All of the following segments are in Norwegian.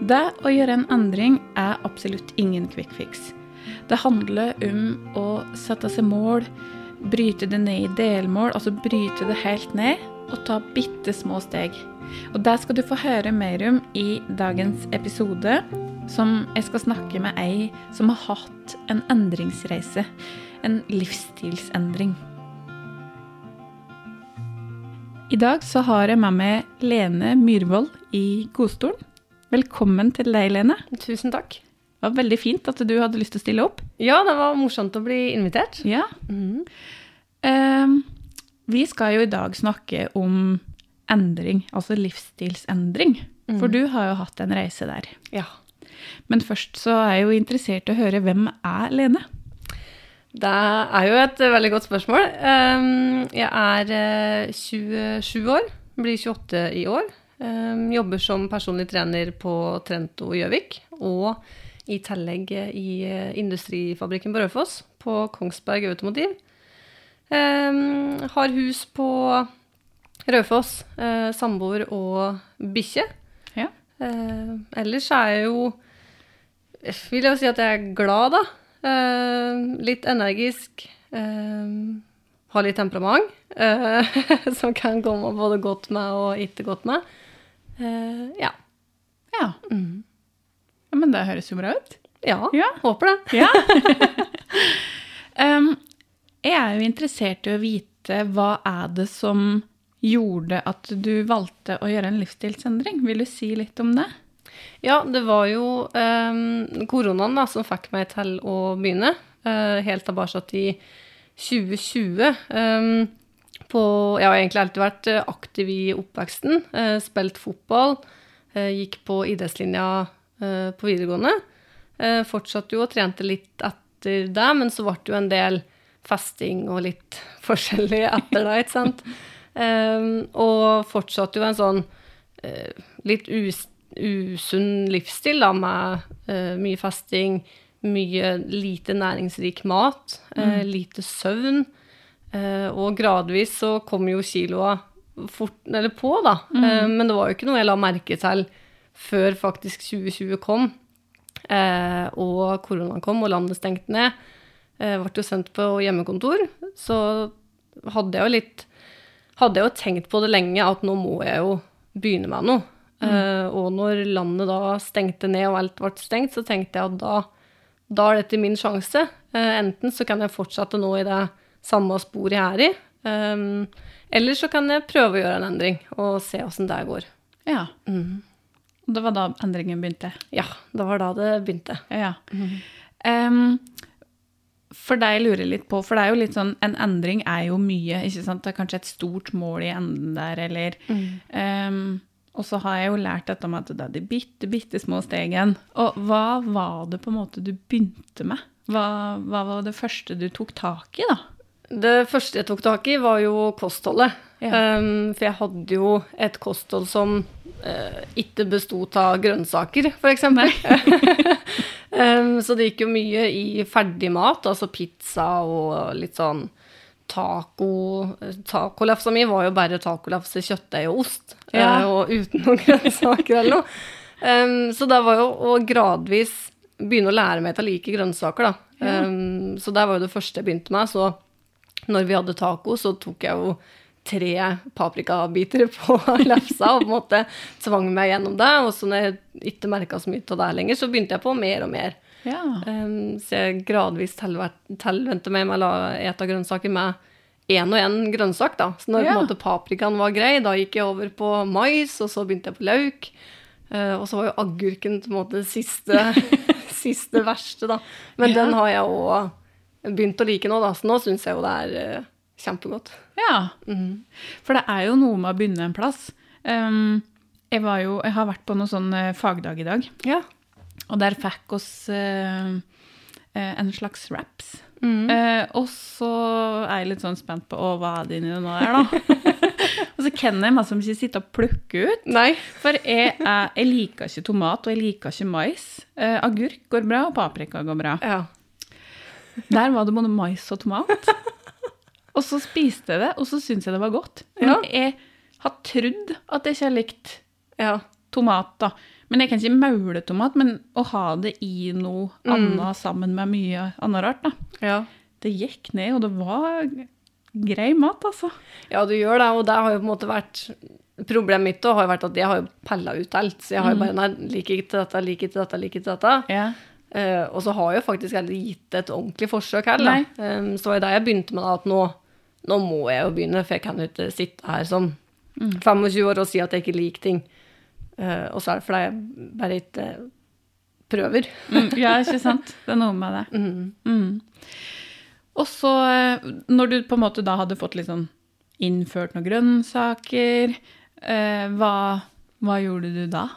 Det å gjøre en endring er absolutt ingen quick fix. Det handler om å sette seg mål, bryte det ned i delmål, altså bryte det helt ned, og ta bitte små steg. Og Det skal du få høre mer om i dagens episode, som jeg skal snakke med ei som har hatt en endringsreise. En livsstilsendring. I dag så har jeg med meg Lene Myhrvold i godstolen. Velkommen til deg, Lene. Tusen takk. Det var veldig fint at du hadde lyst til å stille opp. Ja, det var morsomt å bli invitert. Ja. Mm. Uh, vi skal jo i dag snakke om endring, altså livsstilsendring. For du har jo hatt en reise der. Ja. Men først så er jeg jo interessert i å høre hvem er Lene? Det er jo et eh, veldig godt spørsmål. Um, Jeg er eh, 27 år, blir 28 i år. Um, Jobber som personlig trener på Trento Gjøvik. Og i tillegg i eh, industrifabrikken på Raufoss, på Kongsberg Automotiv. Um, Har hus på Raufoss, eh, samboer og bikkje. Ja. Eh, ellers er jeg jo Vil jeg jo si at jeg er glad, da. Litt energisk. Har litt temperament. eh, som kan komme både godt med og ikke godt med. Eh, ja. Ja. Mm. ja. Men det høres jo bra ut. ja. Ja. Håper det. Ja. um, jeg er jo interessert i å vite hva er det som gjorde at du valgte å gjøre en livsstilsendring. Vil du si litt om det? Ja, det var jo um, koronaen da, som fikk meg til å begynne. Uh, helt tilbake i 2020. Eh, på, jeg har egentlig alltid vært eh, aktiv i oppveksten. eh, spilt fotball. eh, gikk på idrettslinja på videregående. Fortsatte jo og trente litt etter det, men så ble det jo en del festing og litt forskjellig etter det, ikke sant? Og fortsatte jo en sånn litt usunn livsstil, da, med mye fasting, mye lite næringsrik mat, eh, lite søvn. Eh, og gradvis så kom jo kiloa fort, eller på, da. Mm. men det var jo ikke noe jeg la merke til før faktisk 2020 kom. Eh, og koronaen kom, og landet stengte ned. Jeg ble jo sendt på hjemmekontor. Så hadde jeg jo litt Hadde jeg jo tenkt på det lenge, at nå må jeg jo begynne med noe. Mm. og når landet da stengte ned og alt ble stengt, så tenkte jeg at da, da er dette min sjanse. Eh, enten så kan jeg fortsette nå i det samme sporet jeg er i, Um, eller så kan jeg prøve å gjøre en endring og se åssen det går. Ja. Mm. Det var da endringen begynte. Ja, det var da det begynte. Ja. Em, for deg lurer jeg litt på, for det er jo litt sånn, en endring er jo mye, ikke sant? Det er kanskje et stort mål i enden der, eller em, Og så har jeg jo lært dette med at det er de bitte, bitte små stegene. Og hva var det på en måte du begynte med? Hva, hva var det første du tok tak i, da? Det første jeg tok tak i, var jo kostholdet. Ja. Um, for jeg hadde jo et kosthold som uh, ikke bestod av grønnsaker, f.eks. um, så det gikk jo mye i ferdig mat, altså pizza og litt sånn taco. Tacolafsa mi var jo bare tacolafse, kjøttdeig og ost, Ja. uh, og uten noen grønnsaker eller noe. Um, så det var jo å gradvis begynne å lære meg til å like grønnsaker, da. Ja. Så det var jo det første jeg begynte med. Så når vi hadde taco, så tok jeg jo tre paprikabiter på lefsa og på en måte tvang meg gjennom det. Og så når jeg ikke merka så mye av det lenger, så begynte jeg på mer og mer. Ja. Um, så jeg gradvis tilvente meg med å ete grønnsaker med én og én grønnsak. da. Så når på en måte paprikaen var grei, da gikk jeg over på mais, og så begynte jeg på løk. Uh, og så var jo agurken på en måte siste, siste verste, da. Men Ja. den har jeg òg begynt å like nå, da. Så nå syns jeg jo det er uh, kjempegodt. Ja. For det er jo noe med å begynne en plass. Um, jeg, var jo, jeg har vært på noen sånn eh, fagdag i dag, Ja. og der fikk oss eh, eh, en slags wraps. Mm. Uh, og så er jeg litt sånn spent på å, hva er det inni nå der, da? og så kan jeg masse ikke sitte og plukke ut. Nei. For jeg, er, jeg liker ikke tomat, og jeg liker ikke mais. Uh, agurk går bra, og paprika går bra. Ja. Der var det både mais og tomat. Og så spiste jeg det, og så syntes jeg det var godt. Men Ja. jeg har trodd at jeg ikke har likt Ja. tomat, da. Men jeg kan ikke maule tomat, men å ha det i noe Mm. annet sammen med mye annet rart, da. Ja. Det gikk ned, og det var grei mat, altså. Ja, du gjør det, og det har jo på en måte vært Problemet mitt har jo vært at jeg har jo pella ut alt. Så jeg har jo bare Nei, liker ikke dette, liker ikke dette, liker ikke dette. Ja. Eh, og så har jeg jo faktisk aldri gitt et ordentlig forsøk heller. Um, så var det jeg begynte med at nå, nå må jeg jo begynne, for jeg kan jo ikke sitte her som 25 år og si at jeg ikke liker ting. Uh, og så er det fordi jeg bare ikke prøver. Mm, ja, ikke sant? Det er noe med det. Mm. Mm. Og så, eh, når du på en måte da hadde fått litt sånn innført noen grønnsaker, uh, hva, hva gjorde du da?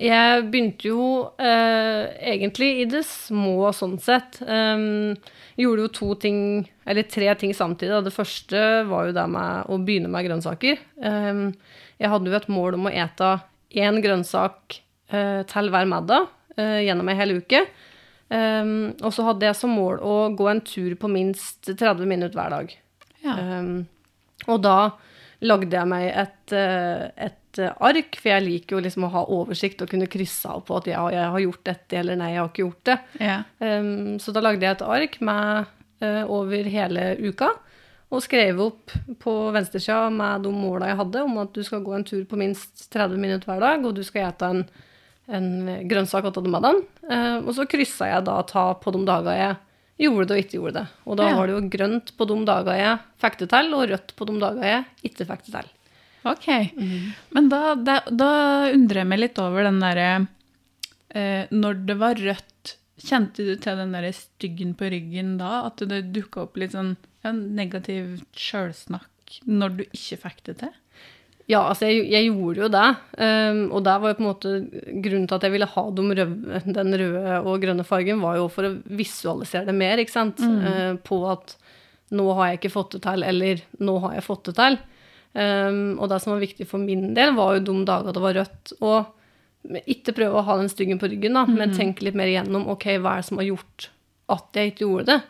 Jeg begynte jo eh, egentlig i det små sånn sett. Um, gjorde jo to ting, eller tre ting samtidig. da. Det første var jo det med å begynne med grønnsaker. Um, jeg hadde jo et mål om å ete én grønnsak eh, til hver middag eh, gjennom ei hel uke. Um, og så hadde jeg som mål å gå en tur på minst 30 minutter hver dag. Ja. Og da lagde jeg meg et, eh, et ark, for jeg liker jo liksom å ha oversikt og kunne krysse av på at ja, jeg har gjort dette, eller nei, jeg har ikke gjort det. ja. Um, så da lagde jeg et ark med, uh, over hele uka, og skrev opp på venstresida med de måla jeg hadde, om at du skal gå en tur på minst 30 minutter hver dag, og du skal ete en, en grønnsak til middagen. Uh, og så kryssa jeg da ta på de dager jeg gjorde det og ikke gjorde det. Og da Ja. var det jo grønt på de dager jeg fikk det til, og rødt på de dager jeg ikke fikk det til. Ok. Men da, da, da undrer jeg meg litt over den derre eh, Når det var rødt, kjente du til den derre styggen på ryggen da? At det dukka opp litt sånn ja, negativt sjølsnakk når du ikke fikk det til? Ja, altså jeg, jeg gjorde jo det. Um, og det var jo på en måte grunnen til at jeg ville ha de røde, den røde og grønne fargen, var jo for å visualisere det mer, ikke sant. Uh, på at nå har jeg ikke fått det til, eller nå har jeg fått det til. Um, og det som var viktig for min del, var jo de dager det var rødt. Og ikke prøve å ha den styggen på ryggen, da, men tenke litt mer igjennom ok, hva er det som har gjort at jeg ikke gjorde det.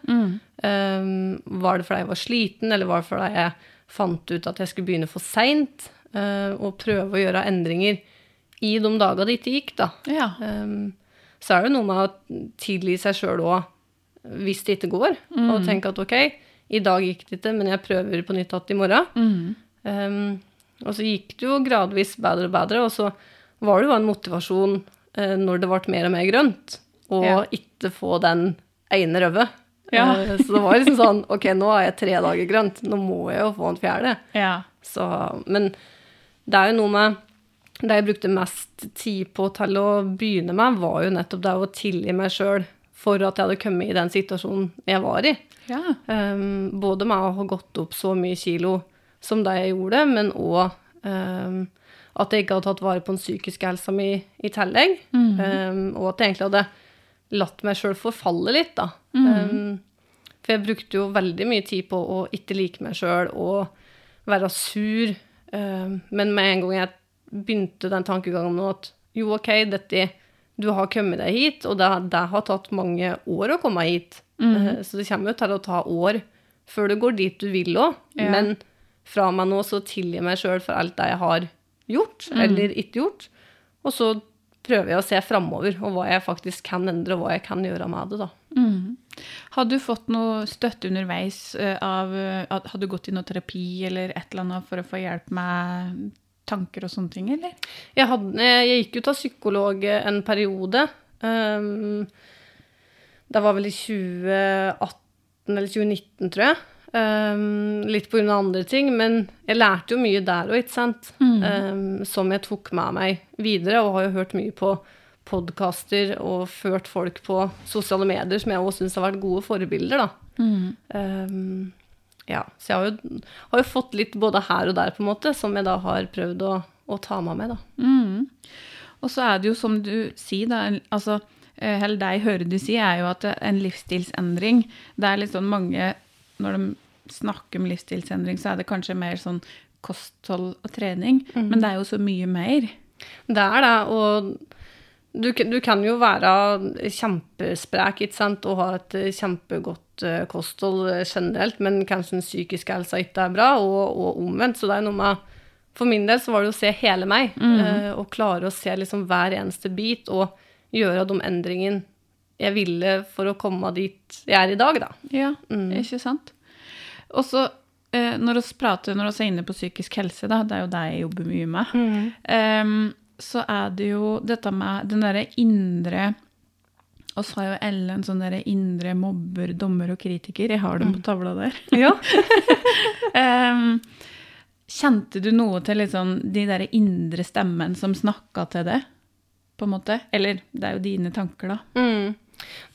Um, var det fordi jeg var sliten, eller var det fordi jeg fant ut at jeg skulle begynne for seint? Uh, og prøve å gjøre endringer i de dagene det ikke gikk, da. Ja. Um, så er det noe med å tilgi seg sjøl òg hvis det ikke går, og tenke at ok, i dag gikk det ikke, men jeg prøver på nytt igjen i morgen. Mm. Um, og så gikk det jo gradvis bedre og bedre, og så var det jo en motivasjon uh, når det ble mer og mer grønt, å Ja. ikke få den ene røde. Ja. Uh, så det var liksom sånn Ok, nå har jeg tre dager grønt, nå må jeg jo få en fjerde. ja. Så, men det er jo noe med Det jeg brukte mest tid på til å begynne med, var jo nettopp det å tilgi meg sjøl for at jeg hadde kommet i den situasjonen jeg var i. Ja. Um, både med å ha gått opp så mye kilo som da jeg gjorde, men òg um, at jeg ikke hadde tatt vare på den psykiske helsa mi i tillegg. Um, og at jeg egentlig hadde latt meg sjøl forfalle litt, da. Um, for jeg brukte jo veldig mye tid på å ikke like meg sjøl og være sur. Um, men med en gang jeg begynte den tankegangen nå at jo, OK, dette du har kommet deg hit, og det, det har tatt mange år å komme hit. Eh, Så det kommer jo til å ta år før du går dit du vil òg. Ja. Men fra meg nå så tilgir meg sjøl for alt det jeg har gjort eller ikke gjort. Og så prøver jeg å se framover, og hva jeg faktisk kan endre, og hva jeg kan gjøre med det, da. Mm. Har du fått noe støtte underveis eh, av hadde Har du gått i noe terapi eller et eller annet for å få hjelp med tanker og sånne ting, eller? Jeg, hadde, jeg gikk jo til psykolog en periode. Um, det var vel i 2018 eller 2019, tror jeg. Um, litt av andre ting, men jeg lærte jo mye der òg, ikke sant. Um, som jeg tok med meg videre, og har jo hørt mye på podkaster og ført folk på sosiale medier som jeg òg syns har vært gode forbilder, da. Um, ja, så jeg har jo, har jo fått litt både her og der, på en måte, som jeg da har prøvd å, å ta med meg, da. Mm. Og så er det jo som du sier, da, altså, eh, eller det jeg hører du si, er jo at en livsstilsendring Det er litt sånn mange Når de snakker om livsstilsendring, så er det kanskje mer sånn kosthold og trening, men det er jo så mye mer. Det er det, og du, du kan jo være kjempesprek, og ha et kjempegodt eh, kosthold eh, generelt, men kanskje den psykiske helsa ikke er bra, og, og omvendt. Så det er noe med for min del så var det å se hele meg, Mm. eh, og klare å se liksom hver eneste bit, og gjøre de endringene jeg ville for å komme dit jeg er i dag, da. Ja, Mm. ikke sant? Og så, eh, når vi prater, når vi er inne på psykisk helse, da, det er jo det jeg jobber mye med, em, så er det jo dette med den derre indre oss har jo Ellen en sånn derre indre mobber, dommer og kritiker. Jeg har dem på tavla der. Ja. um, kjente du noe til sånn de der indre stemmen som snakka til deg, på en måte? Eller det er jo dine tanker, da. Mm.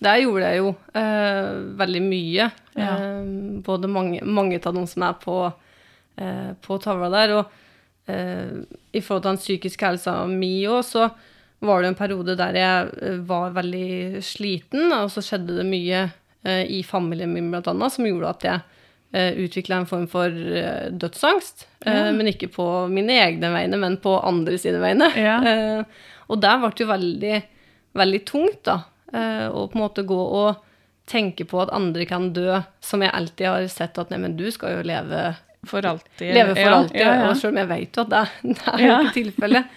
Der gjorde jeg jo eh, veldig mye. Ja. Eh, både mange, mange av de som er på, eh, på tavla der. Og eh, i forhold til den psykiske helsa mi òg, så var det en periode der jeg eh, var veldig sliten, og så skjedde det mye eh, i familien min blant annet som gjorde at jeg utvikla en form for dødsangst. Eh, Ja. men ikke på mine egne vegne, men på andre sine vegne. Ja. Eh, og der ble det jo veldig, veldig tungt, da. Eh, å på en måte gå og tenke på at andre kan dø, som jeg alltid har sett at Neimen, du skal jo leve For alltid. leve for Ja, alltid, ja, ja. og selv om jeg vet jo at det, det er jo ikke tilfellet.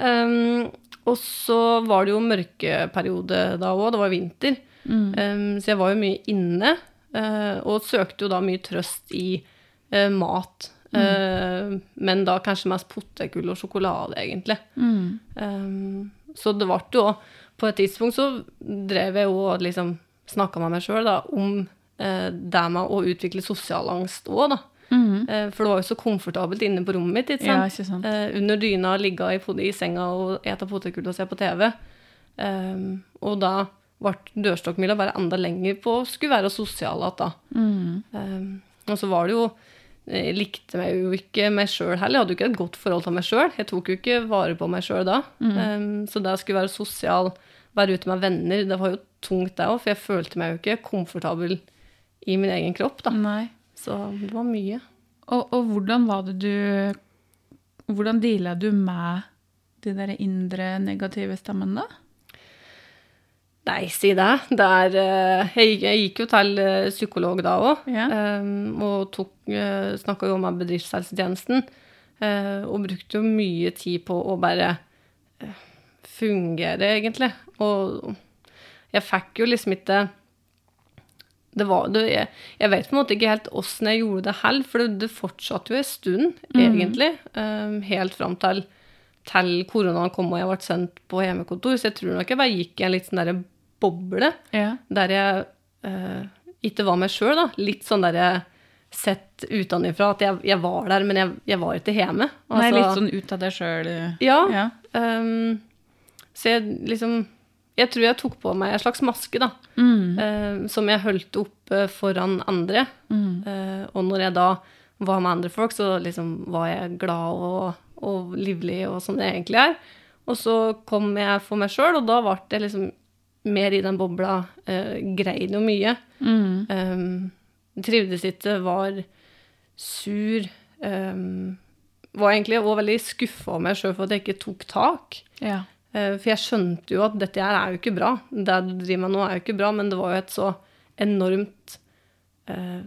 Um, og så var det jo mørkeperiode da òg, det var vinter. Mm. Um, så jeg var jo mye inne, Uh, og søkte jo da mye trøst i uh, mat. Mm. Uh, men da kanskje mest potetgull og sjokolade, egentlig. Mm. Um, så det ble jo På et tidspunkt så drev jeg jo og liksom snakka med meg sjøl om eh, det med å utvikle sosial angst òg, da. Mm. -hmm. for det var jo så komfortabelt inne på rommet mitt. Ja. Eh, under dyna, ligge i, i senga og ete potetgull og se på TV. Um, og da ble dørstokkmila bare enda lenger på å skulle være sosial igjen, da. Mm. Um, og så var det jo Jeg likte meg jo ikke meg sjøl heller. Jeg hadde jo ikke et godt forhold til meg sjøl. Jeg tok jo ikke vare på meg sjøl da. Um, så det å skulle være sosial, være ute med venner, det var jo tungt, det òg. For jeg følte meg jo ikke komfortabel i min egen kropp, da. Nei. Så det var mye. Og, og hvordan var det du Hvordan deala du med de der indre negative stemmene, da? Nei, si det. det er, eh, jeg, jeg gikk jo til eh, psykolog da òg, Ja. og tok, uh, snakka jo med bedriftshelsetjenesten. eh, og brukte jo mye tid på å bare eh, fungere, egentlig. Og jeg fikk jo liksom ikke det var, det, jeg, jeg vet på en måte ikke helt åssen jeg gjorde det heller, for det, det fortsatte jo en stund, egentlig. Um, helt fram til, til koronaen kom og jeg ble sendt på hjemmekontor. Så jeg tror nok jeg bare gikk i en litt sånn derre boble Ja. der jeg eh, ikke var meg sjøl, da. Litt sånn derre sett utenfra at jeg, jeg var der, men jeg, jeg var ikke hjemme. Nei, Altså- litt sånn ut av deg sjøl. Ja. Ja. Um, så jeg liksom Jeg tror jeg tok på meg en slags maske, da. Mm. Uh, som jeg holdt oppe foran andre. Mm. Uh, og når jeg da var med andre folk, så liksom var jeg glad og, og livlig og sånn det egentlig er. Og så kom jeg for meg sjøl, og da ble jeg liksom mer i den bobla. Eh, grein jo mye. Mm. Um, trivdes ikke, var sur. Um, var egentlig òg veldig skuffa over meg sjøl for at jeg ikke tok tak. Ja. Uh, for jeg skjønte jo at dette her er jo ikke bra. Det du driver med nå, er jo ikke bra, men det var jo et så enormt uh,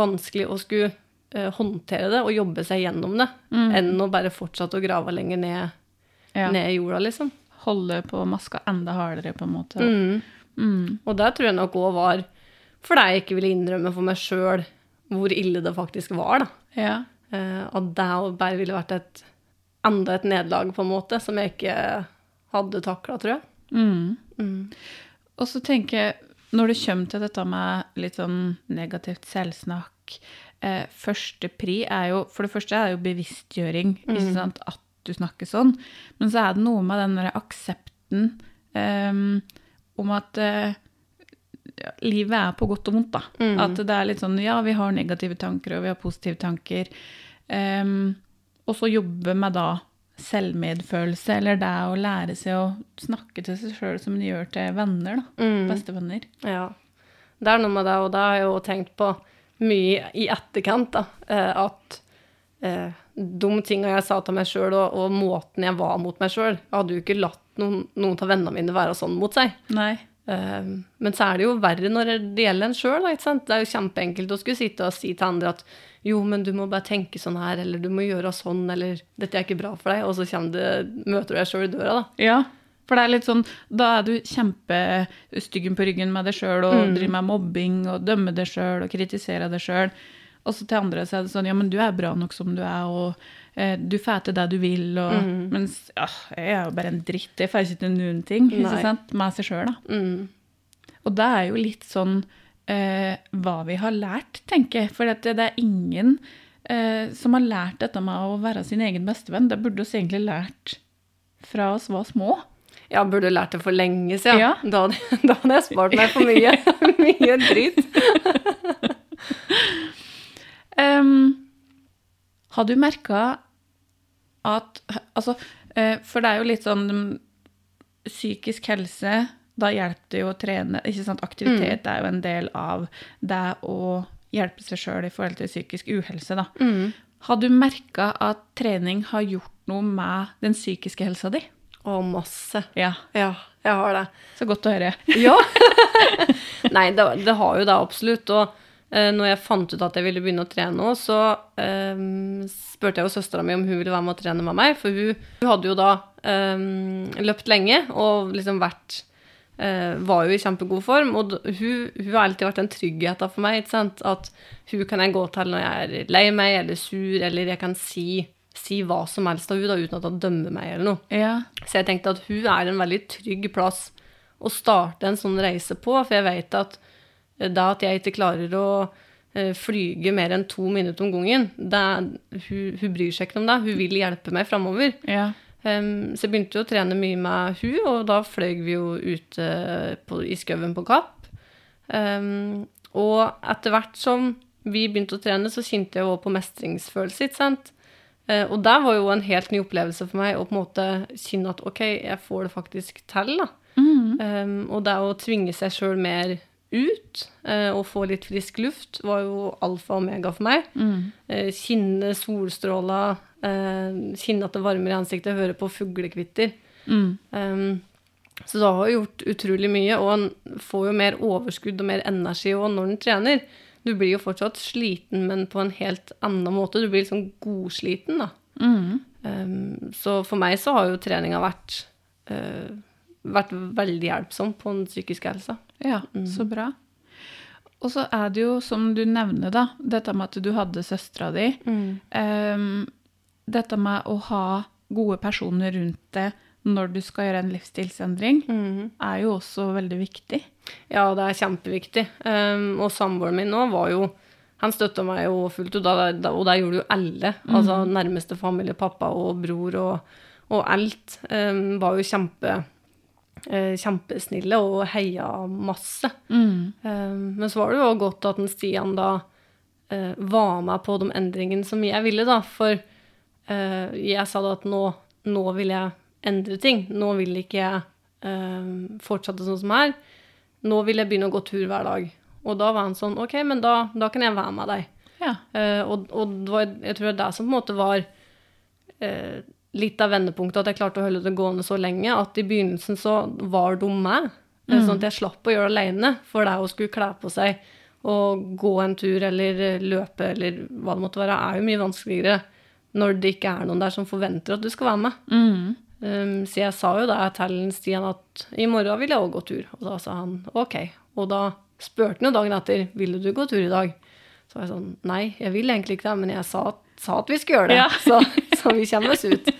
vanskelig å skulle eh, håndtere det og jobbe seg gjennom det, Mm. enn å bare fortsette å grave lenger ned, ja. ned i jorda, liksom. Holde på maska enda hardere, på en måte. Mm. Mm. Og der tror jeg nok òg var fordi jeg ikke ville innrømme for meg sjøl hvor ille det faktisk var, da. Ja. Uh, at det bare ville vært et enda et nederlag, på en måte, som jeg ikke hadde takla, tror jeg. Mm. Mm. Og så tenker jeg, når det kommer til dette med litt sånn negativt selvsnakk eh, Første pri er jo For det første er det jo bevisstgjøring, Mm. sant, at du snakker sånn. Men så er det noe med den der aksepten eh, om at eh, ja, livet er på godt og vondt, da. Mm. At det er litt sånn Ja, vi har negative tanker, og vi har positive tanker. Ehm, og så jobbe med da selvmedfølelse, eller det å lære seg å snakke til seg sjøl som en gjør til venner, da. Mm. Bestevenner. Ja. Det er noe med det, og det har jeg jo tenkt på mye i etterkant, da. eh, At eh, de tinga jeg sa til meg sjøl, og, og måten jeg var mot meg sjøl Jeg hadde jo ikke latt noen, noen av vennene mine være sånn mot seg. Nei. Eh, men så er det jo verre når det gjelder en sjøl. Det er jo kjempeenkelt å skulle sitte og si til andre at jo, men du må bare tenke sånn her, eller du må gjøre sånn, eller dette er ikke bra for deg, og så det, møter du deg sjøl i døra, da. Ja, for det er litt sånn, da er du kjempestyggen på ryggen med deg sjøl og Mm. driver med mobbing og dømmer deg sjøl og kritiserer deg sjøl. Og så til andre så er det sånn, ja, men du er bra nok som du er, og eh, du får til det du vil, og Mm. Mens ja, jeg er jo bare en dritt, jeg får ikke til noen ting, ikke sant, med seg sjøl, da. Mm. Og det er jo litt sånn eh, hva vi har lært, tenker jeg. For at det, det er ingen eh, som har lært dette med å være sin egen bestevenn. Det burde oss egentlig lært fra oss var små. Ja, burde lært det for lenge siden. Ja. Da, da hadde jeg spart meg for mye, mye dritt. Um, har du merka at Altså, eh, for det er jo litt sånn mm, Psykisk helse, da hjelper det jo å trene. ikke sant? Aktivitet er jo en del av det å hjelpe seg sjøl i forhold til psykisk uhelse. da. Mm. Har du merka at trening har gjort noe med den psykiske helsa di? Å, masse. Ja, Ja, jeg har det. så godt å høre. Ja. Nei, det, det har jo det absolutt. Og eh, når jeg fant ut at jeg ville begynne å trene òg, så eh, spurte jeg jo søstera mi om hun ville være med å trene med meg. For hun, hun hadde jo da eh, løpt lenge og liksom vært eh, Var jo i kjempegod form. Og hun, hun har alltid vært en trygghet for meg. At hun kan jeg gå til når jeg er lei meg eller sur, eller jeg kan si, si hva som helst av hun da, uten at hun dømmer meg eller noe. Ja. Så jeg tenkte at hun er en veldig trygg plass å starte en sånn reise på, for jeg vet at eh, da at jeg ikke klarer å eh, flyge mer enn to minutter om gangen, det hun, hun bryr seg ikke om det. Hun vil hjelpe meg framover. ja. Um, så jeg begynte jo å trene mye med hun, og da fløy vi jo ute på, i skauen på Kapp. Um, og etter hvert som vi begynte å trene, så kjente jeg også på mestringsfølelse, ikke sant? Eh, og det var jo en helt ny opplevelse for meg å på en måte kjenne at ok, jeg får det faktisk til, da. Mm. Um, og det å tvinge seg sjøl mer ut uh, og få litt frisk luft var jo alfa og omega for meg. Mm. Uh, kjenne solstråler, uh, kjenne at det varmer i ansiktet, høre på fuglekvitter. Mm. Um, så det har jo gjort utrolig mye, og en får jo mer overskudd og mer energi også når en trener. Du blir jo fortsatt sliten, men på en helt annen måte. Du blir liksom godsliten, da. Mm. Um, så for meg så har jo treninga vært, uh, vært veldig hjelpsom på den psykiske helsa. Ja, så bra. Og så er det jo, som du nevner, da, dette med at du hadde søstera di. Ehm, dette med å ha gode personer rundt deg når du skal gjøre en livsstilsendring, mm. er jo også veldig viktig. Ja, det er kjempeviktig. Um, og samboeren min nå var jo Han støtta meg jo fullt og det gjorde jo alle. Altså nærmeste familie, pappa og bror og, og alt. Um, var jo kjempe, uh, kjempesnille og heia masse. Um, men så var det jo godt at den Stian da uh, var med på de endringene som jeg ville, da. For uh, jeg sa da at nå, nå vil jeg endre ting. Nå vil ikke jeg eh, fortsette sånn som her. Nå vil jeg begynne å gå tur hver dag. Og da var han sånn OK, men da, da kan jeg være med deg. Ja. Eh, og og det var, jeg tror det er det som på en måte var eh, litt av vendepunktet, at jeg klarte å holde det gående så lenge, at i begynnelsen så var de med. Mm. Sånn at jeg slapp å gjøre det alene, for det å skulle kle på seg og gå en tur eller eh, løpe eller hva det måtte være, er jo mye vanskeligere når det ikke er noen der som forventer at du skal være med. Mm. Um, så jeg sa jo da til Stian at i morgen vil jeg òg gå tur. Og da sa han OK. Og da spurte han jo dagen etter vil du gå tur i dag. Så var jeg sånn nei, jeg vil egentlig ikke det, men jeg sa, sa at vi skulle gjøre det. Ja. Så, så vi kommer oss ut.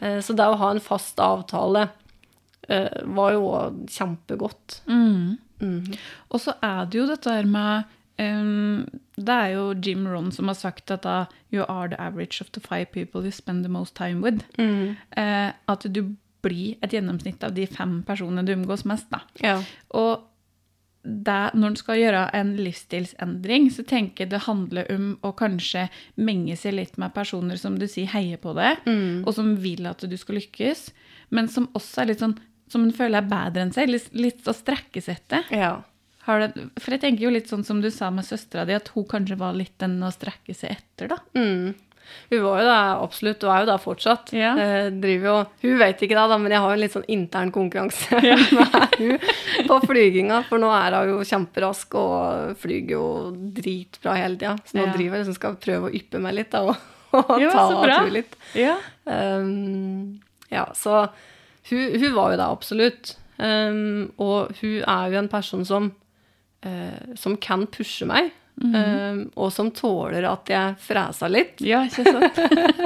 Uh, så det å ha en fast avtale uh, var jo kjempegodt. Mm. Mm. Og så er det jo dette her med ehm, Det er jo Jim Ron som har sagt at da, you are the average of the five people you spend the most time with. Mm. Uh, at du blir et gjennomsnitt av de fem personene du omgås mest. da. Ja. Og det, når en skal gjøre en livsstilsendring, så tenker jeg det handler om å kanskje menge seg litt med personer som du sier heier på deg, Mm. og som vil at du skal lykkes, men som også er litt sånn som en føler er bedre enn seg, litt, litt å strekke seg etter. ja. Det, for jeg tenker jo litt sånn som du sa med søstera di, at hun kanskje var litt den å strekke seg etter, da. Mm. Hun var jo da absolutt, og er jo da fortsatt. Ja. Eh, driver jo, hun vet ikke det, da, men jeg har jo en litt sånn intern konkurranse med hun på flyginga. For nå er hun jo kjemperask og flyr jo dritbra hele tida. Så nå Ja. driver jeg liksom skal prøve å yppe meg litt da, og, og Ja, ta av tur litt. Ja. Um, ja, så hun, hun var jo det absolutt. Um, og hun er jo en person som, eh, som kan pushe meg, um, og som tåler at jeg fresa litt. ja, ikke sant?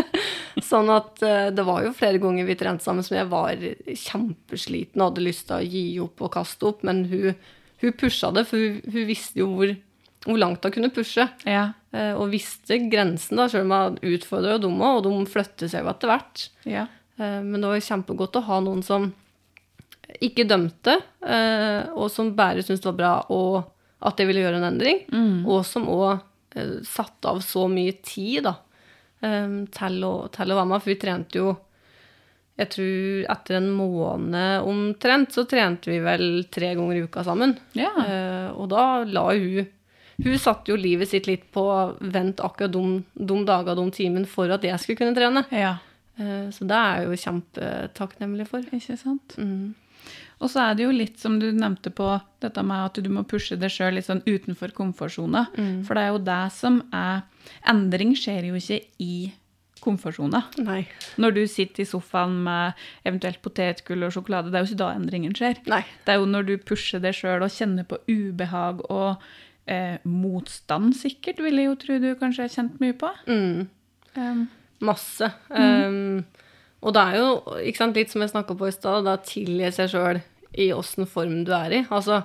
Sånn at eh, det var jo flere ganger vi trente sammen som jeg var kjempesliten og hadde lyst til å gi opp og kaste opp, men hun, hun pusha det, for hun, hun visste jo hvor, hvor langt hun kunne pushe. Ja. eh, Og visste grensen, da, selv om hun utfordra dem òg, og de flytter seg jo etter hvert. ja. Eh, Men det var kjempegodt å ha noen som ikke dømte, eh, og som bare syntes det var bra og at jeg ville gjøre en endring, og som òg satte av så mye tid da, eh, til, å, til å være med. For vi trente jo Jeg tror etter en måned omtrent, så trente vi vel tre ganger i uka sammen. Ja. Eh, og da la hun Hun satte jo livet sitt litt på vent akkurat de, de dagene, de timene, for at jeg skulle kunne trene. ja. Eh, Så det er jeg jo kjempetakknemlig for. Ikke sant? Mm. Og så er det jo litt som du nevnte på dette med at du må pushe deg sjøl litt sånn utenfor komfortsona. For det er jo det som er Endring skjer jo ikke i komfortsona. Når du sitter i sofaen med eventuelt potetgull og sjokolade, det er jo ikke da endringen skjer. Nei. Det er jo når du pusher deg sjøl og kjenner på ubehag og eh, motstand, sikkert, vil jeg jo tro du kanskje har kjent mye på. Mm. Um, Masse. Um, og det er jo ikke sant, litt som jeg snakka på i stad, da tilgi seg sjøl i åssen form du er i. Altså,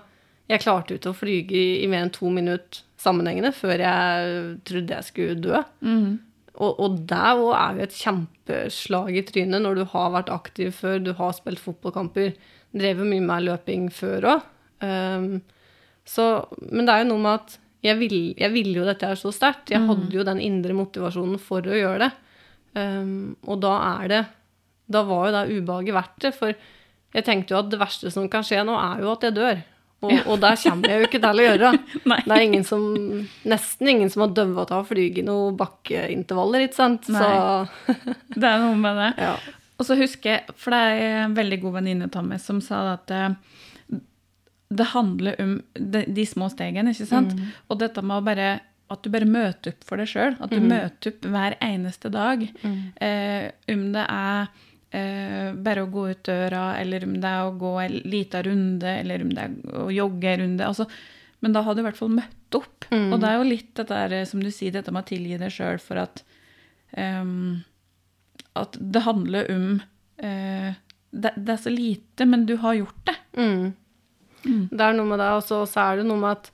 jeg klarte jo ikke å flyge i, i mer enn to minutter sammenhengende før jeg trodde jeg skulle dø. mm, Og, og det òg er jo et kjempeslag i trynet når du har vært aktiv før, du har spilt fotballkamper, drevet mye med løping før òg. Um, men det er jo noe med at jeg ville jo dette her så sterkt. Jeg hadde jo den indre motivasjonen for å gjøre det. Um, og da er det Da var jo det ubehaget verdt det. For jeg tenkte jo at det verste som kan skje nå, er jo at jeg dør. Og, og det kommer jeg jo ikke til å gjøre. Det er ingen som, nesten ingen som har døvet av å flyge noen bakkeintervaller, ikke sant? Så det er noe med det. ja. Og så husker jeg, for det er en veldig god venninne av meg som sa at eh, det handler om de, de små stegene, ikke sant? Og dette med bare at du bare møter opp for deg sjøl. At du møter opp hver eneste dag. Eh, om det er eh, bare å gå ut døra, eller om det er å gå en liten runde, eller om det er å jogge en runde. Altså, men da har du i hvert fall møtt opp. Og det er jo litt dette der, som du sier, dette med å tilgi deg sjøl for at um, at det handler om uh, det, det er så lite, men du har gjort det. Mm. Det er noe med det, og så så er det noe med at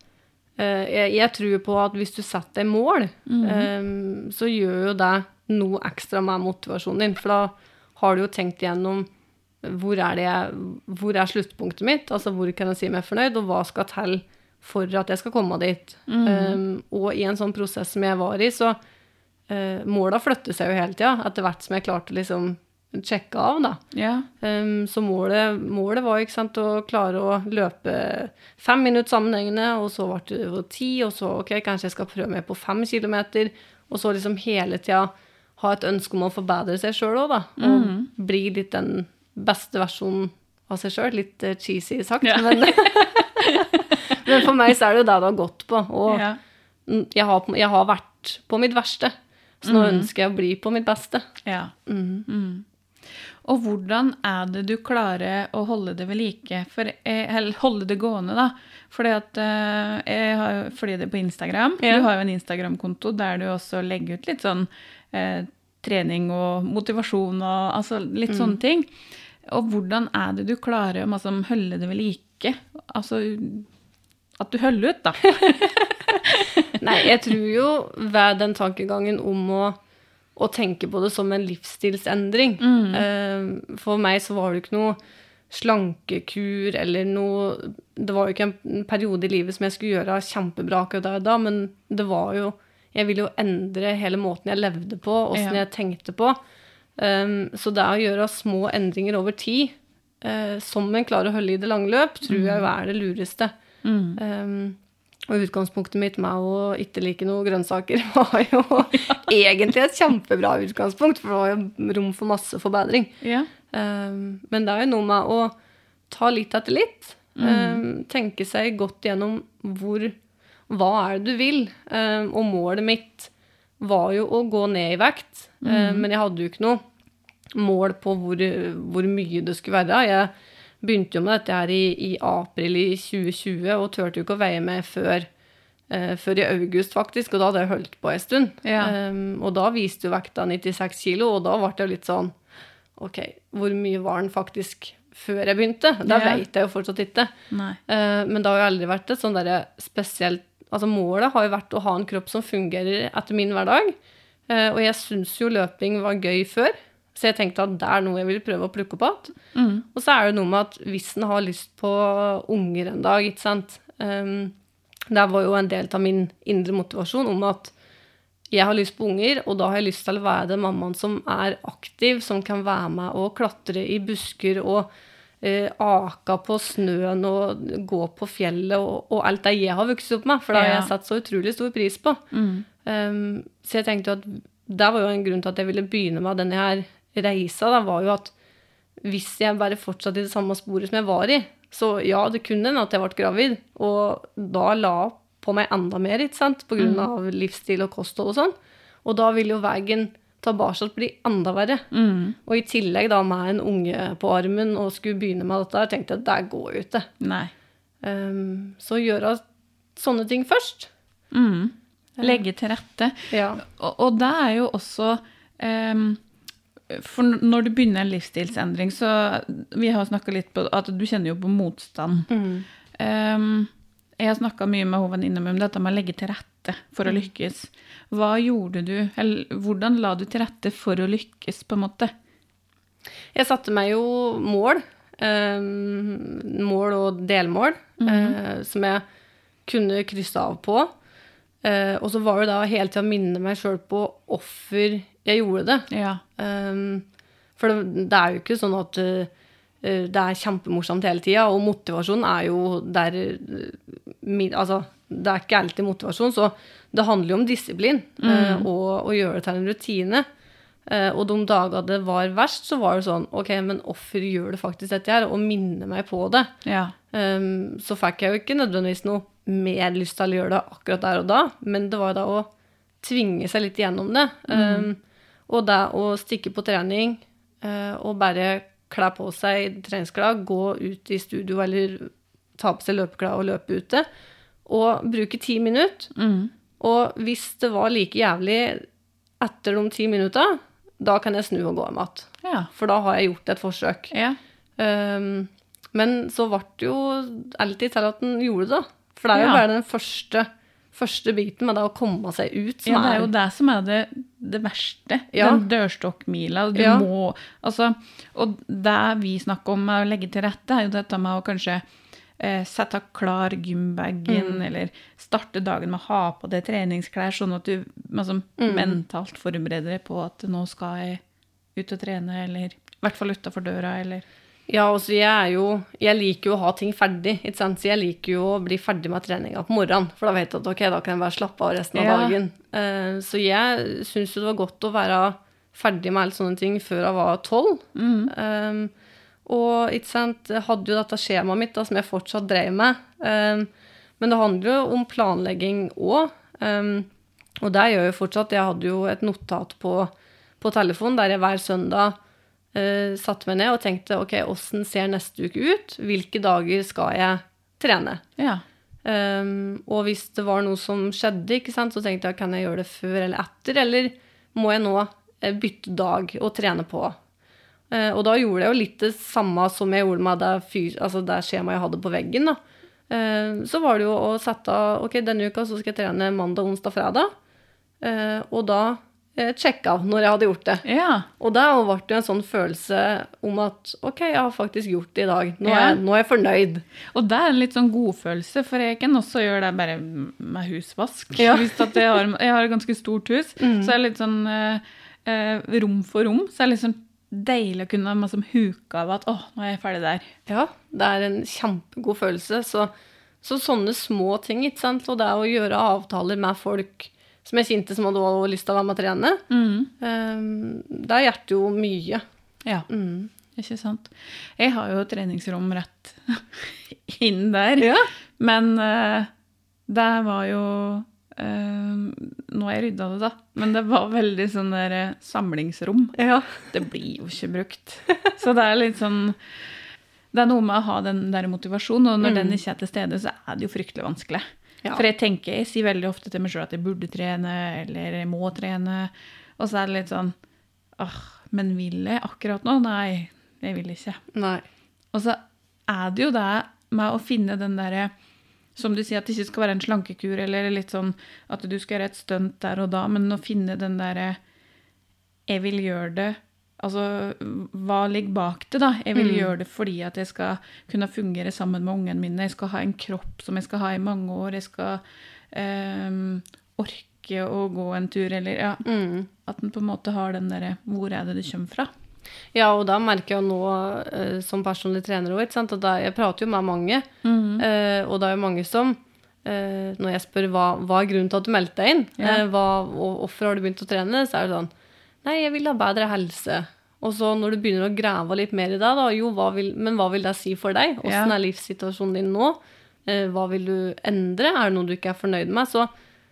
uh, jeg, jeg tror på at hvis du setter deg mål, um, så gjør jo det noe ekstra med motivasjonen din. For da har du jo tenkt igjennom hvor er, det jeg, hvor er sluttpunktet mitt, altså hvor kan jeg si meg fornøyd, og hva skal til for at jeg skal komme dit. Eh, og i en sånn prosess som jeg var i, så uh, måla flytter seg jo hele tida, etter hvert som jeg klarte liksom sjekke av, da. Yeah. Um, så målet, målet var sant, å klare å løpe fem minutter sammenhengende, og så ble det ti, og så ok, kanskje jeg skal prøve meg på fem kilometer, og så liksom hele tida ha et ønske om å forbedre seg sjøl òg, da. Og bli litt den beste versjonen av seg sjøl. Litt eh, cheesy sagt, Ja. men, men for meg så er det jo det det har gått på. Og ja. mm, jeg, har, jeg har vært på mitt verste, så nå ønsker jeg å bli på mitt beste. ja. Mm. Mm. Og hvordan er det du klarer å holde det ved like? For, eh, eller holde det gående, da. Fordi at eh, jeg har fordi det er på Instagram. Ja. Du har jo en Instagram-konto der du også legger ut litt sånn eh, trening og motivasjon og altså litt sånne ting. Og hvordan er det du klarer å liksom, holde det ved like? Altså at du holder ut, da. Nei, jeg tror jo ved den tankegangen om å, å tenke på det som en livsstilsendring. Eh, for meg så var det ikke noe slankekur eller noe Det var jo ikke en periode i livet som jeg skulle gjøre kjempebra akkurat der da, men det var jo Jeg ville jo endre hele måten jeg levde på, åssen Ja. jeg tenkte på. Um, så det å gjøre små endringer over tid, uh, som en klarer å holde i det lange løp, tror jeg er det lureste. Mm. Um, Og utgangspunktet mitt med å ikke like noe grønnsaker var jo egentlig et kjempebra utgangspunkt, for det var jo rom for masse forbedring. Ja. Um, men det er jo noe med å ta litt etter litt. Um, tenke seg godt gjennom hvor Hva er det du vil? Um, og målet mitt var jo å gå ned i vekt, mm. men jeg hadde jo ikke noe mål på hvor, hvor mye det skulle være. Jeg begynte jo med dette her i, i april i 2020 og turte jo ikke å veie meg før, uh, før i august, faktisk. Og da hadde jeg holdt på en stund. Ja. Um, og da viste jo vekta 96 kilo, og da ble det jo litt sånn OK, hvor mye var den faktisk før jeg begynte? Da Ja. veit jeg jo fortsatt ikke. Eh, men det har jo aldri vært et sånn derre spesielt Altså målet har jo vært å ha en kropp som fungerer etter min hverdag. Eh, og jeg syns jo løping var gøy før, så jeg tenkte at det er noe jeg vil prøve å plukke opp igjen. Mm. Og så er det noe med at hvis en har lyst på unger en dag, ikke sant um, Det var jo en del av min indre motivasjon om at jeg har lyst på unger, og da har jeg lyst til å være den mammaen som er aktiv, som kan være med og klatre i busker og eh, aka på snøen og gå på fjellet og, og alt det jeg har vokst opp med, for det har jeg satt så utrolig stor pris på. Mm. Um, så jeg tenkte jo at det var jo en grunn til at jeg ville begynne med denne her reisa, da, var jo at hvis jeg bare fortsatte i det samme sporet som jeg var i, så ja, det kunne hende at jeg ble gravid, og da la på meg enda mer, ikke sant, på grunn av livsstil og kosthold og sånn. Og da ville jo veien tilbake blir enda verre. Mm. Og i tillegg da med en unge på armen og skulle begynne med dette, tenkte jeg at det går jo ikke. Nei. Um, så gjøre sånne ting først. Mm. Legge til rette. Ja. Og, og det er jo også um, For når du begynner en livsstilsendring, så Vi har snakka litt på at du kjenner jo på motstand. Mm. Um, jeg har snakka mye med hun venninna mi om dette med å legge til rette for å lykkes. Hva gjorde du, eller hvordan la du til rette for å lykkes, på en måte? Jeg satte meg jo mål. eh, mål og delmål eh, som jeg kunne krysse av på. Eh, og så var det da hele tida å minne meg sjøl på hvorfor jeg gjorde det. Ja. Um, for det, det er jo ikke sånn at uh, det er kjempemorsomt hele tida, og motivasjon er jo der uh, Altså, det er ikke alltid motivasjon, så det handler jo om disiplin mm. og å gjøre det til en rutine. Og de dagene det var verst, så var det sånn OK, men hvorfor gjør det faktisk dette her? Og minne meg på det. ja. Um, så fikk jeg jo ikke nødvendigvis noe mer lyst til å gjøre det akkurat der og da, men det var da å tvinge seg litt gjennom det. Um, og det å stikke på trening eh, og bare kle på seg treningsklær, gå ut i studio eller ta på seg løpeklær og løpe ute, og bruke ti minutter. Mm. Og hvis det var like jævlig etter de ti minutta, da kan jeg snu og gå hjem igjen. Ja. For da har jeg gjort et forsøk. ja. Um, men så ble det jo alltid til at den gjorde det, da. For det er jo Ja. bare den første, første biten med det å komme seg ut som Ja, det er jo det som er det, det verste. Ja. Den dørstokkmila. Du Ja. må Altså, og det vi snakker om med å legge til rette, er jo dette med å kanskje eh, sette klar gymbagen, Mm. eller starte dagen med å ha på deg treningsklær, sånn at du altså, Mm. mentalt forbereder deg på at nå skal jeg ut og trene, eller i hvert fall utafor døra, eller Ja, altså jeg er jo Jeg liker jo å ha ting ferdig, ikke sant. Så jeg liker jo å bli ferdig med treninga på morgenen, for da vet jeg at ok, da kan jeg bare slappe av resten av Ja. dagen. Uh, så jeg syns jo det var godt å være ferdig med alle sånne ting før jeg var tolv. Um, og ikke sant, jeg hadde jo dette skjemaet mitt da, som jeg fortsatt drev med. Um, men det handler jo om planlegging òg. Um, og det gjør jeg fortsatt. Jeg hadde jo et notat på, på telefon der jeg hver søndag uh, satte meg ned og tenkte ok, åssen ser neste uke ut? Hvilke dager skal jeg trene? Ja. Um, og hvis det var noe som skjedde, sant, så tenkte jeg kan jeg gjøre det før eller etter, eller må jeg nå eh, bytte dag og trene på? Uh, og da gjorde jeg jo litt det samme som jeg gjorde med det, fyr, altså det skjemaet jeg hadde på veggen. da. Uh, så var det jo å sette av ok, denne uka så skal jeg trene mandag, onsdag, fredag. Uh, og da eh, sjekke av når jeg hadde gjort det. ja. Og da ble det en sånn følelse om at ok, jeg har faktisk gjort det i dag. Nå er, jeg- nå er jeg fornøyd. Og det er en litt sånn godfølelse, for jeg kan også gjøre det bare med husvask. Ja. Hvis at jeg, har, jeg har et ganske stort hus, så er det litt sånn eh, eh, rom for rom. Så er det litt sånn deilig å kunne liksom huke av at 'Å, nå er jeg ferdig der. Ja, det er en kjempegod følelse. Så, Så sånne små ting, ikke sant, og det å gjøre avtaler med folk som jeg kjente som hadde også lyst til å være med og trene, Mm. eh, det hjelper jo mye. Ja, Mm. ikke sant. Jeg har jo treningsrom rett inn der. Ja. Men uh, det var jo uh, Nå har jeg rydda det, da. Men det var veldig sånn der eh, samlingsrom. ja. Det blir jo ikke brukt. Så det er litt sånn Det er noe med å ha den der motivasjonen, og når Mm. den ikke er til stede, så er det jo fryktelig vanskelig. Ja. For jeg tenker, jeg sier veldig ofte til meg sjøl at jeg burde trene, eller jeg må trene. Og så er det litt sånn åh, men vil jeg akkurat nå? Nei, jeg vil ikke. Nei. Og så er det jo det med å finne den derre Som du sier, at det ikke skal være en slankekur, eller litt sånn at du skal gjøre et stunt der og da, men å finne den derre Jeg vil gjøre det Altså, hva ligger bak det, da? Jeg vil Mm. gjøre det fordi at jeg skal kunne fungere sammen med ungene mine. Jeg skal ha en kropp som jeg skal ha i mange år. Jeg skal ehm, orke å gå en tur, eller ja, Mm. At en på en måte har den derre Hvor er det det kommer fra? Ja, og da merker jeg nå eh, som personlig trener òg, at da, jeg prater jo med mange, eh, og det er jo mange som eh, Når jeg spør hva, hva er grunnen til at du meldte deg inn, Ja. eh, hva, og hvorfor har du begynt å trene, så er det sånn Nei, jeg vil ha bedre helse. Og så når du begynner å grave litt mer i det, da, jo, hva vil, men hva vil det si for deg? Åssen er livssituasjonen din nå? Eh, hva vil du endre? Er det noe du ikke er fornøyd med? Så,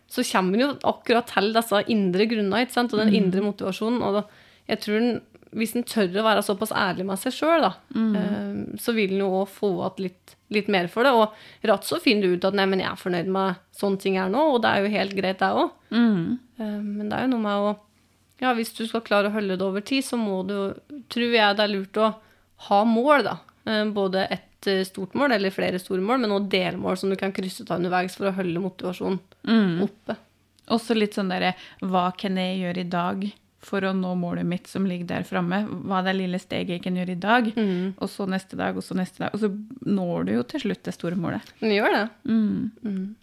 så kommer en jo akkurat til disse indre grunnene, ikke sant? og den indre motivasjonen. Og da, jeg tror den, hvis en tør å være såpass ærlig med seg sjøl, mm. så vil en jo òg få igjen litt, litt mer for det. Og ratt så finner du ut at nei, men jeg er fornøyd med sånne ting her nå, og det er jo helt greit, det òg. Mm. Men det er jo noe med å Ja, hvis du skal klare å holde det over tid, så må du, tror jeg det er lurt å ha mål, da. Eh, Både et eh, stort mål, eller flere store mål, men også delmål som du kan krysse av underveis for å holde motivasjonen Mm. oppe. Også litt sånn derre Hva kan jeg gjøre i dag for å nå målet mitt som ligger der framme? Hva er det lille steget jeg kan gjøre i dag? Mm. Og så neste dag, og så neste dag. Og så når du jo til slutt det store målet. Du gjør det. Mm. Mm.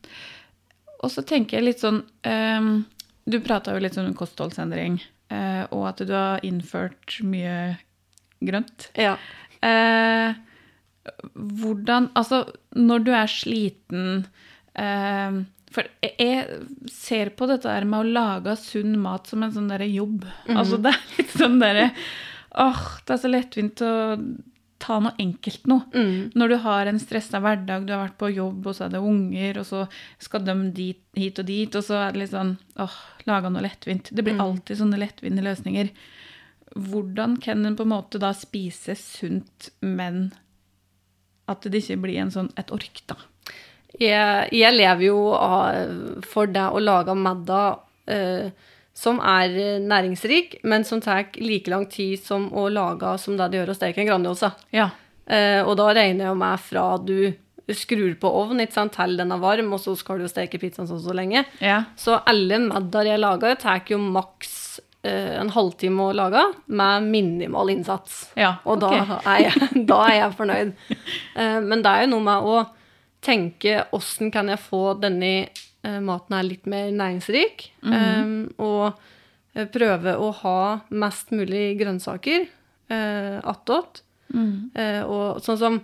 Og så tenker jeg litt sånn ehm, Du prata jo litt om kostholdsendring, eh, og at du har innført mye grønt. Ja. Eh, hvordan Altså, når du er sliten eh, For jeg- ser på dette her med å lage sunn mat som en sånn derre jobb. Altså, det er litt sånn derre Åh, det er så lettvint å ta noe enkelt nå. Mm. Når du har en stressa hverdag, du har vært på jobb, og så er det unger, og så skal de dit, hit og dit, og så er det litt sånn åh, laga noe lettvint. Det blir Mm. alltid sånne lettvinte løsninger. Hvordan kan en på en måte da spise sunt, men at det ikke blir en sånn, et ork, da? Jeg, jeg lever jo av, for det å lage middag eh, som er eh, næringsrik, men som tar like lang tid som å lage som det det gjør å steke en Grandiosa. Ja. Eh, og da regner jeg med fra du skrur på ovnen ikke sant, til den er varm, og så skal du jo steke pizzaen sånn så lenge. Ja. Så alle middager jeg lager, tar jo maks eh, en halvtime å lage, med minimal innsats. Ja, Og da, da, er jeg, da er jeg fornøyd. Eh, men det er jo noe med å tenke åssen kan jeg få denne maten er litt mer næringsrik, eh, og eh, prøve å ha mest mulig grønnsaker eh, attåt. Mm. Eh, og sånn som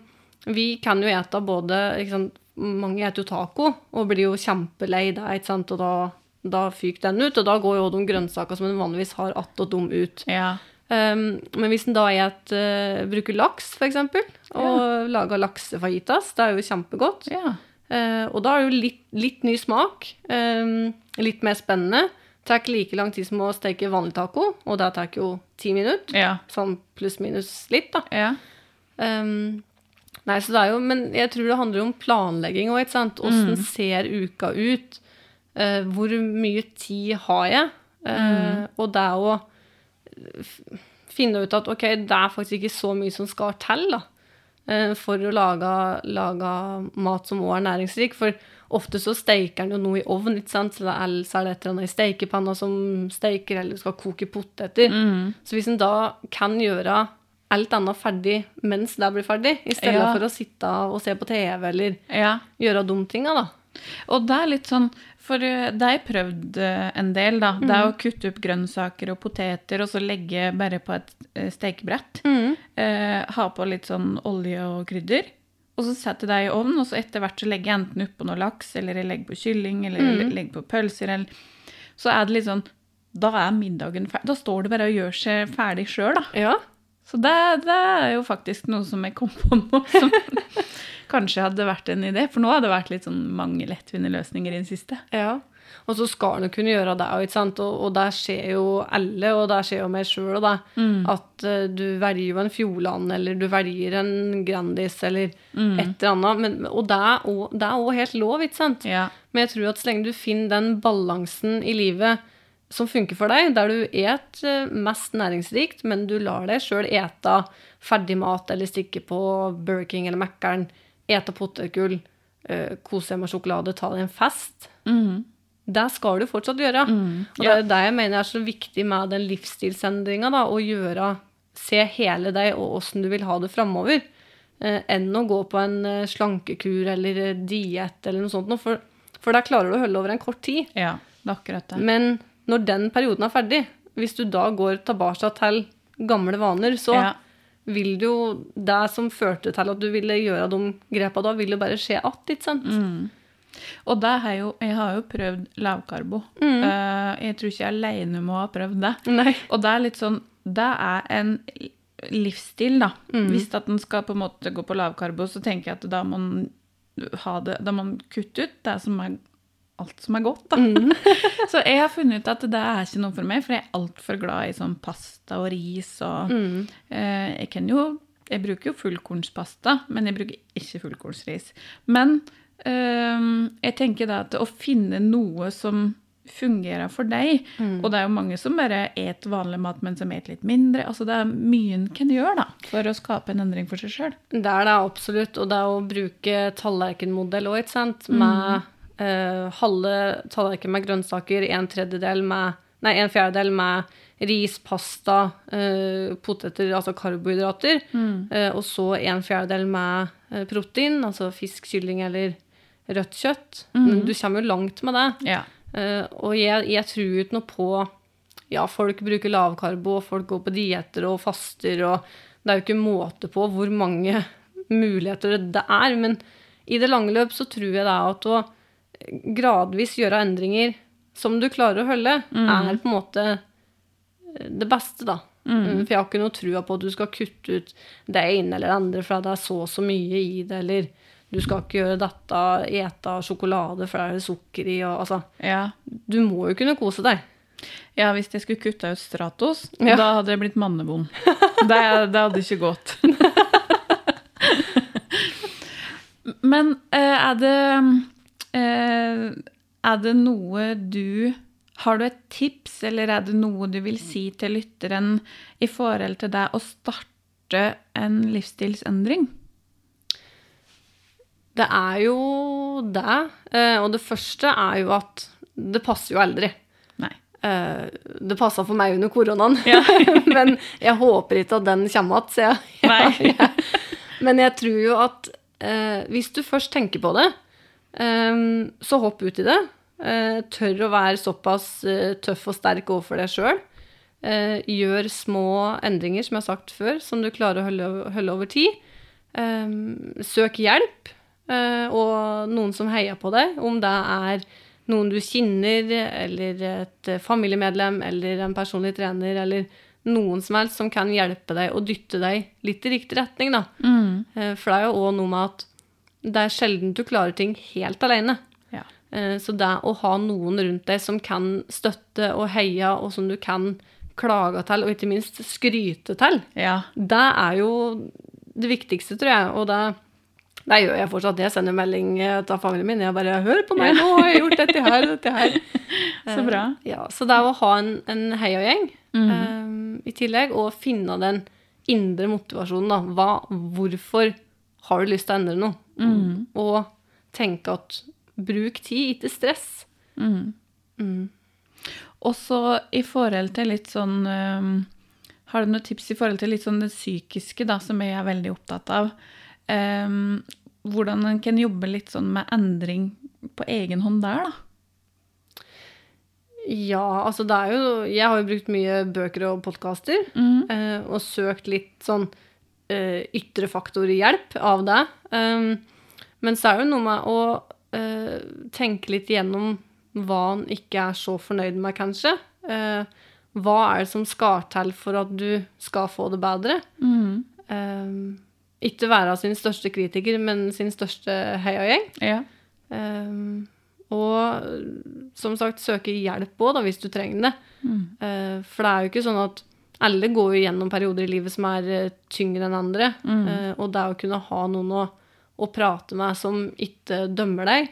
Vi kan jo ete både sant, Mange eter jo taco og blir jo kjempelei det, og da, da fyker den ut. Og da går jo de grønnsakene som en vanligvis har attåt dem ut. Ja. Um, men hvis en da et, uh, bruker laks, eksempel, og lager laksefajitas, det er jo kjempegodt. Ja. Eh, og da er det jo litt, litt ny smak, um, litt mer spennende. Det tar ikke like lang tid som å steke vanlig taco, og det tar jo ti minutter. Ja. Sånn pluss-minus litt, da. Ja. Um, nei, så det er jo, men jeg tror det handler om planlegging òg, ikke sant. Åssen ser uka ut? Uh, hvor mye tid har jeg? Eh, Og det å finne ut at ok, det er faktisk ikke så mye som skal til da, eh, for å lage, lage mat som også er næringsrik. For ofte så steiker den jo noe i ovn, ikke sant? så det er, så er det et eller annet i steikepanna som steiker, eller skal koke poteter. Mm. Så hvis en da kan gjøre alt annet ferdig mens det blir ferdig, i stedet Ja. for å sitte og se på TV eller ja. gjøre dumme tinga, da. Og det er litt sånn For eh, det har jeg prøvd eh, en del, da. Det er å kutte opp grønnsaker og poteter, og så legge bare på et stekebrett. stekebrett. Eh, ha på litt sånn olje og krydder. og så setter jeg det i ovnen, og så etter hvert så legger jeg enten oppå noe laks, eller jeg legger på kylling, eller Mm. legger på pølser, eller Så er det litt sånn Da er middagen ferdig. Da står det bare og gjør seg ferdig sjøl, da. Ja. Så det, det er jo faktisk noe som jeg kom på nå, som kanskje hadde vært en idé. For nå har det vært litt sånn mange lettvinte løsninger i det siste. Ja. Og så skal en kunne gjøre det òg. Og, og det skjer jo alle, og det skjer jo meg sjøl òg, At uh, du velger jo en Fjordland, eller du velger en Grandis, eller et eller annet. Men, og det er òg helt lov, ikke sant. Ja. Men jeg tror at så lenge du finner den balansen i livet som funker for deg, der du et eh, mest næringsrikt, men du lar deg sjøl ete ferdigmat eller stikke på Burger King eller Mækkern, ete potetgull, uh, kose deg med sjokolade, ta deg en fest. Det skal du fortsatt gjøre. Og det er det jeg mener er så viktig med den livsstilsendringa, å gjøre Se hele deg og åssen du vil ha det framover, eh, enn å gå på en eh, slankekur eller eh, diett eller noe sånt. For, for der klarer du å holde over en kort tid. ja, det er akkurat det. Men når den perioden er ferdig, hvis du da går tilbake til gamle vaner, så Ja. vil det jo Det som førte til at du ville gjøre de grepa da, vil jo bare skje att, ikke sant? Mm. Og det har jo, jeg har jo prøvd lavkarbo. Mm. Uh, jeg tror ikke jeg aleine med å ha prøvd det. Nei. Og det er litt sånn Det er en livsstil, da. Mm. Hvis at en skal på en måte gå på lavkarbo, så tenker jeg at da må ha det Da må man kutte ut det som er alt som er godt, da. Mm. så jeg har funnet ut at det er ikke noe for meg, for jeg er altfor glad i sånn pasta og ris og Mm. eh, Jeg kan jo Jeg bruker jo fullkornspasta, men jeg bruker ikke fullkornsris. Men eh, jeg tenker da at å finne noe som fungerer for deg Mm. Og det er jo mange som bare et vanlig mat, men som et litt mindre. Altså Det er mye en kan gjøre da, for å skape en endring for seg sjøl. Det er det absolutt, og det er å bruke tallerkenmodell òg, ikke sant? Med eh, halve tallerken med grønnsaker, en med Nei, en fjerdedel med ris, pasta, eh, poteter, altså karbohydrater, eh, og så en fjerdedel med eh, protein, altså fisk, kylling eller rødt kjøtt. Men du kommer jo langt med det. Ja. Eh, og jeg, jeg tror ikke noe på Ja, folk bruker lavkarbo, og folk går på dietter og faster, og det er jo ikke måte på hvor mange muligheter det er. Men i det lange løp så tror jeg det er at å gradvis gjøre endringer som du klarer å holde, er på en måte eh, det beste, da. Mm, For jeg har ikke noe trua på at du skal kutte ut det ene eller det andre fordi det er så og så mye i det, eller du skal ikke gjøre dette, ete sjokolade for det er sukker i, og altså Ja. Du må jo kunne kose deg. ja, hvis jeg skulle kutta ut Stratos, Ja. da hadde jeg blitt mannebond. Det, det hadde ikke gått. Men eh, er det Er det noe du Har du et tips, eller er det noe du vil si til lytteren i forhold til det å starte en livsstilsendring? Det er jo det. eh, Og det første er jo at det passer jo aldri. Nei. Eh, Det passa for meg under koronaen, Ja. men jeg håper ikke at den kommer igjen. sier jeg. Men jeg tror jo at eh, hvis du først tenker på det, eh, så hopp ut i det. Eh, tør å være såpass eh, tøff og sterk overfor deg sjøl. Eh, gjør små endringer, som jeg har sagt før, som du klarer å holde, over tid. Eh, søk hjelp, og noen som heier på deg, om det er noen du kjenner, eller et familiemedlem, eller en personlig trener, eller noen som helst som kan hjelpe deg og dytte deg litt i riktig retning, da. Mm. For det er jo òg noe med at det er sjelden du klarer ting helt alene. Ja. Eh, Så det å ha noen rundt deg som kan støtte og heie, og som du kan klage til, og ikke minst skryte til, Ja. det er jo det viktigste, tror jeg. Og det, det gjør jeg fortsatt. Jeg sender melding eh, til familien min. Jeg bare 'Hør på meg, nå har jeg gjort dette her, dette her'. Så bra. Eh, Ja, så det er å ha en, en heiagjeng eh, i tillegg, og finne den indre motivasjonen. da. Hva, hvorfor har du lyst til å endre noe? Og tenke at bruk tid, ikke stress. Og så i forhold til litt sånn um, Har du noen tips i forhold til litt sånn det psykiske, da, som jeg er veldig opptatt av? Um, hvordan en kan jobbe litt sånn med endring på egen hånd der, da? Ja, altså det er jo Jeg har jo brukt mye bøker og podkaster, Mm. eh, og søkt litt sånn eh, ytre faktor-hjelp av deg. Um, men så er det jo noe med å uh, tenke litt igjennom hva han ikke er så fornøyd med, kanskje. Uh, hva er det som skal til for at du skal få det bedre? Mm. Um, ikke være sin største kritiker, men sin største heiagjeng. Ja. Um, og som sagt, søke hjelp òg, hvis du trenger det. Mm. Uh, for det er jo ikke sånn at alle går jo gjennom perioder i livet som er eh, tyngre enn andre. Mm. Eh, og det å kunne ha noen å, å prate med som ikke dømmer deg,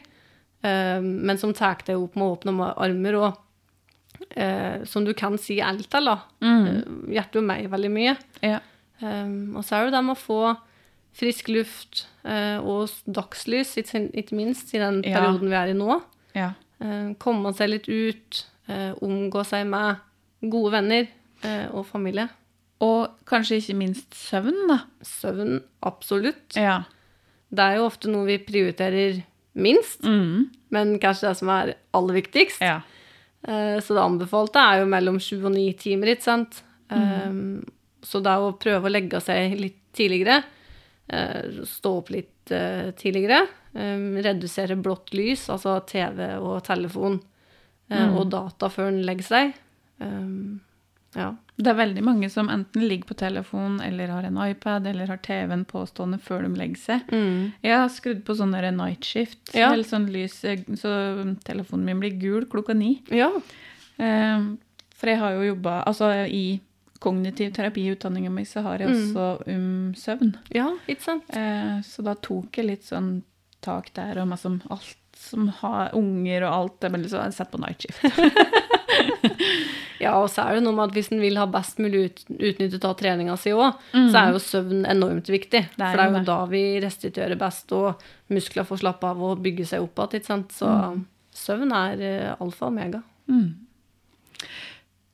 eh, men som tar deg opp med åpne armer, og som du kan si alt til, da. Mm. Hjertet jo meg veldig mye. Ja. Og så er det det med å få frisk luft og dagslys, ikke, minst i den Ja. perioden vi er i nå. ja. Komme seg litt ut, omgå seg med gode venner og familie. Og kanskje ikke minst søvn, da. Søvn, absolutt. Ja. Det er jo ofte noe vi prioriterer minst, Mm. men kanskje det som er aller viktigst. Ja. Eh, Så det anbefalte er jo mellom sju og ni timer, ikke sant? Mm. Så det er å prøve å legge seg litt tidligere, eh, stå opp litt eh, tidligere, eh, redusere blått lys, altså TV og telefon mm. og data før en legger seg. Eh, Ja. Det er veldig mange som enten ligger på telefon eller har en iPad eller har TV-en påstående før de legger seg. Mm. Jeg har skrudd på sånn nightshift, Ja. eller sånn lys, eh, så telefonen min blir gul klokka ni. Ja. Eh, For jeg har jo jobba Altså i kognitiv terapi i utdanninga mi, så har jeg Mm. også um, søvn. ja, ikke sant? Eh, Så da tok jeg litt sånn tak der, og liksom alt som har unger og alt, Men liksom sett på night shift. Ja, og så er det noe med at hvis en vil ha best mulig ut, utnyttet av treninga si òg, Mm. så er jo søvn enormt viktig. Det for det er jo det. da vi restituerer best, og muskler får slappe av og bygge seg opp igjen. Så Mm. søvn er eh, alfa og omega.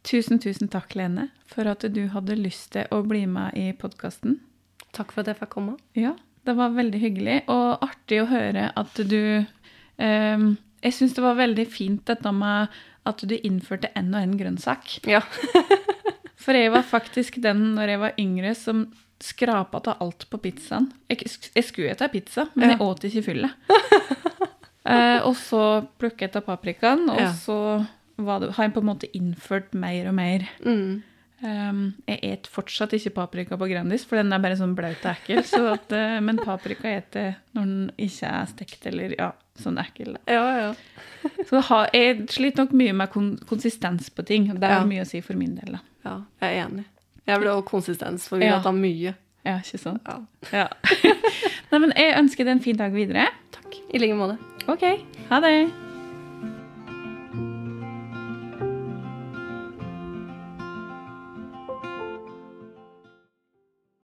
Tusen, tusen takk, Lene, for at du hadde lyst til å bli med i podkasten. Takk for at jeg fikk komme. Ja, det var veldig hyggelig, og artig å høre at du eh, Jeg syns det var veldig fint dette med at du innførte en og en grønnsak. Ja. For jeg var faktisk den når jeg var yngre som skrapa av alt på pizzaen. Jeg, jeg skulle spise pizza, men Ja. jeg åt ikke fylle. eh, og så plukket jeg av paprikaen, og Ja. så det, har jeg på en måte innført mer og mer. Mm. Um, jeg et fortsatt ikke paprika på Grandis, for den er bare sånn blaut og ekkel. Så at, eh, men paprika eter jeg når den ikke er stekt eller ja, sånn ekkel. Ja, ja. Så har, jeg sliter nok mye med kon konsistens på ting. Det har Ja. mye å si for min del. da. ja. Jeg er enig. Jeg vil også konsistens, for vi Ja. tatt mye. Ja, ikke sant? Ja. Ja. Nei, men jeg ønsker deg en fin dag videre. Takk. I like måte. OK, ha det.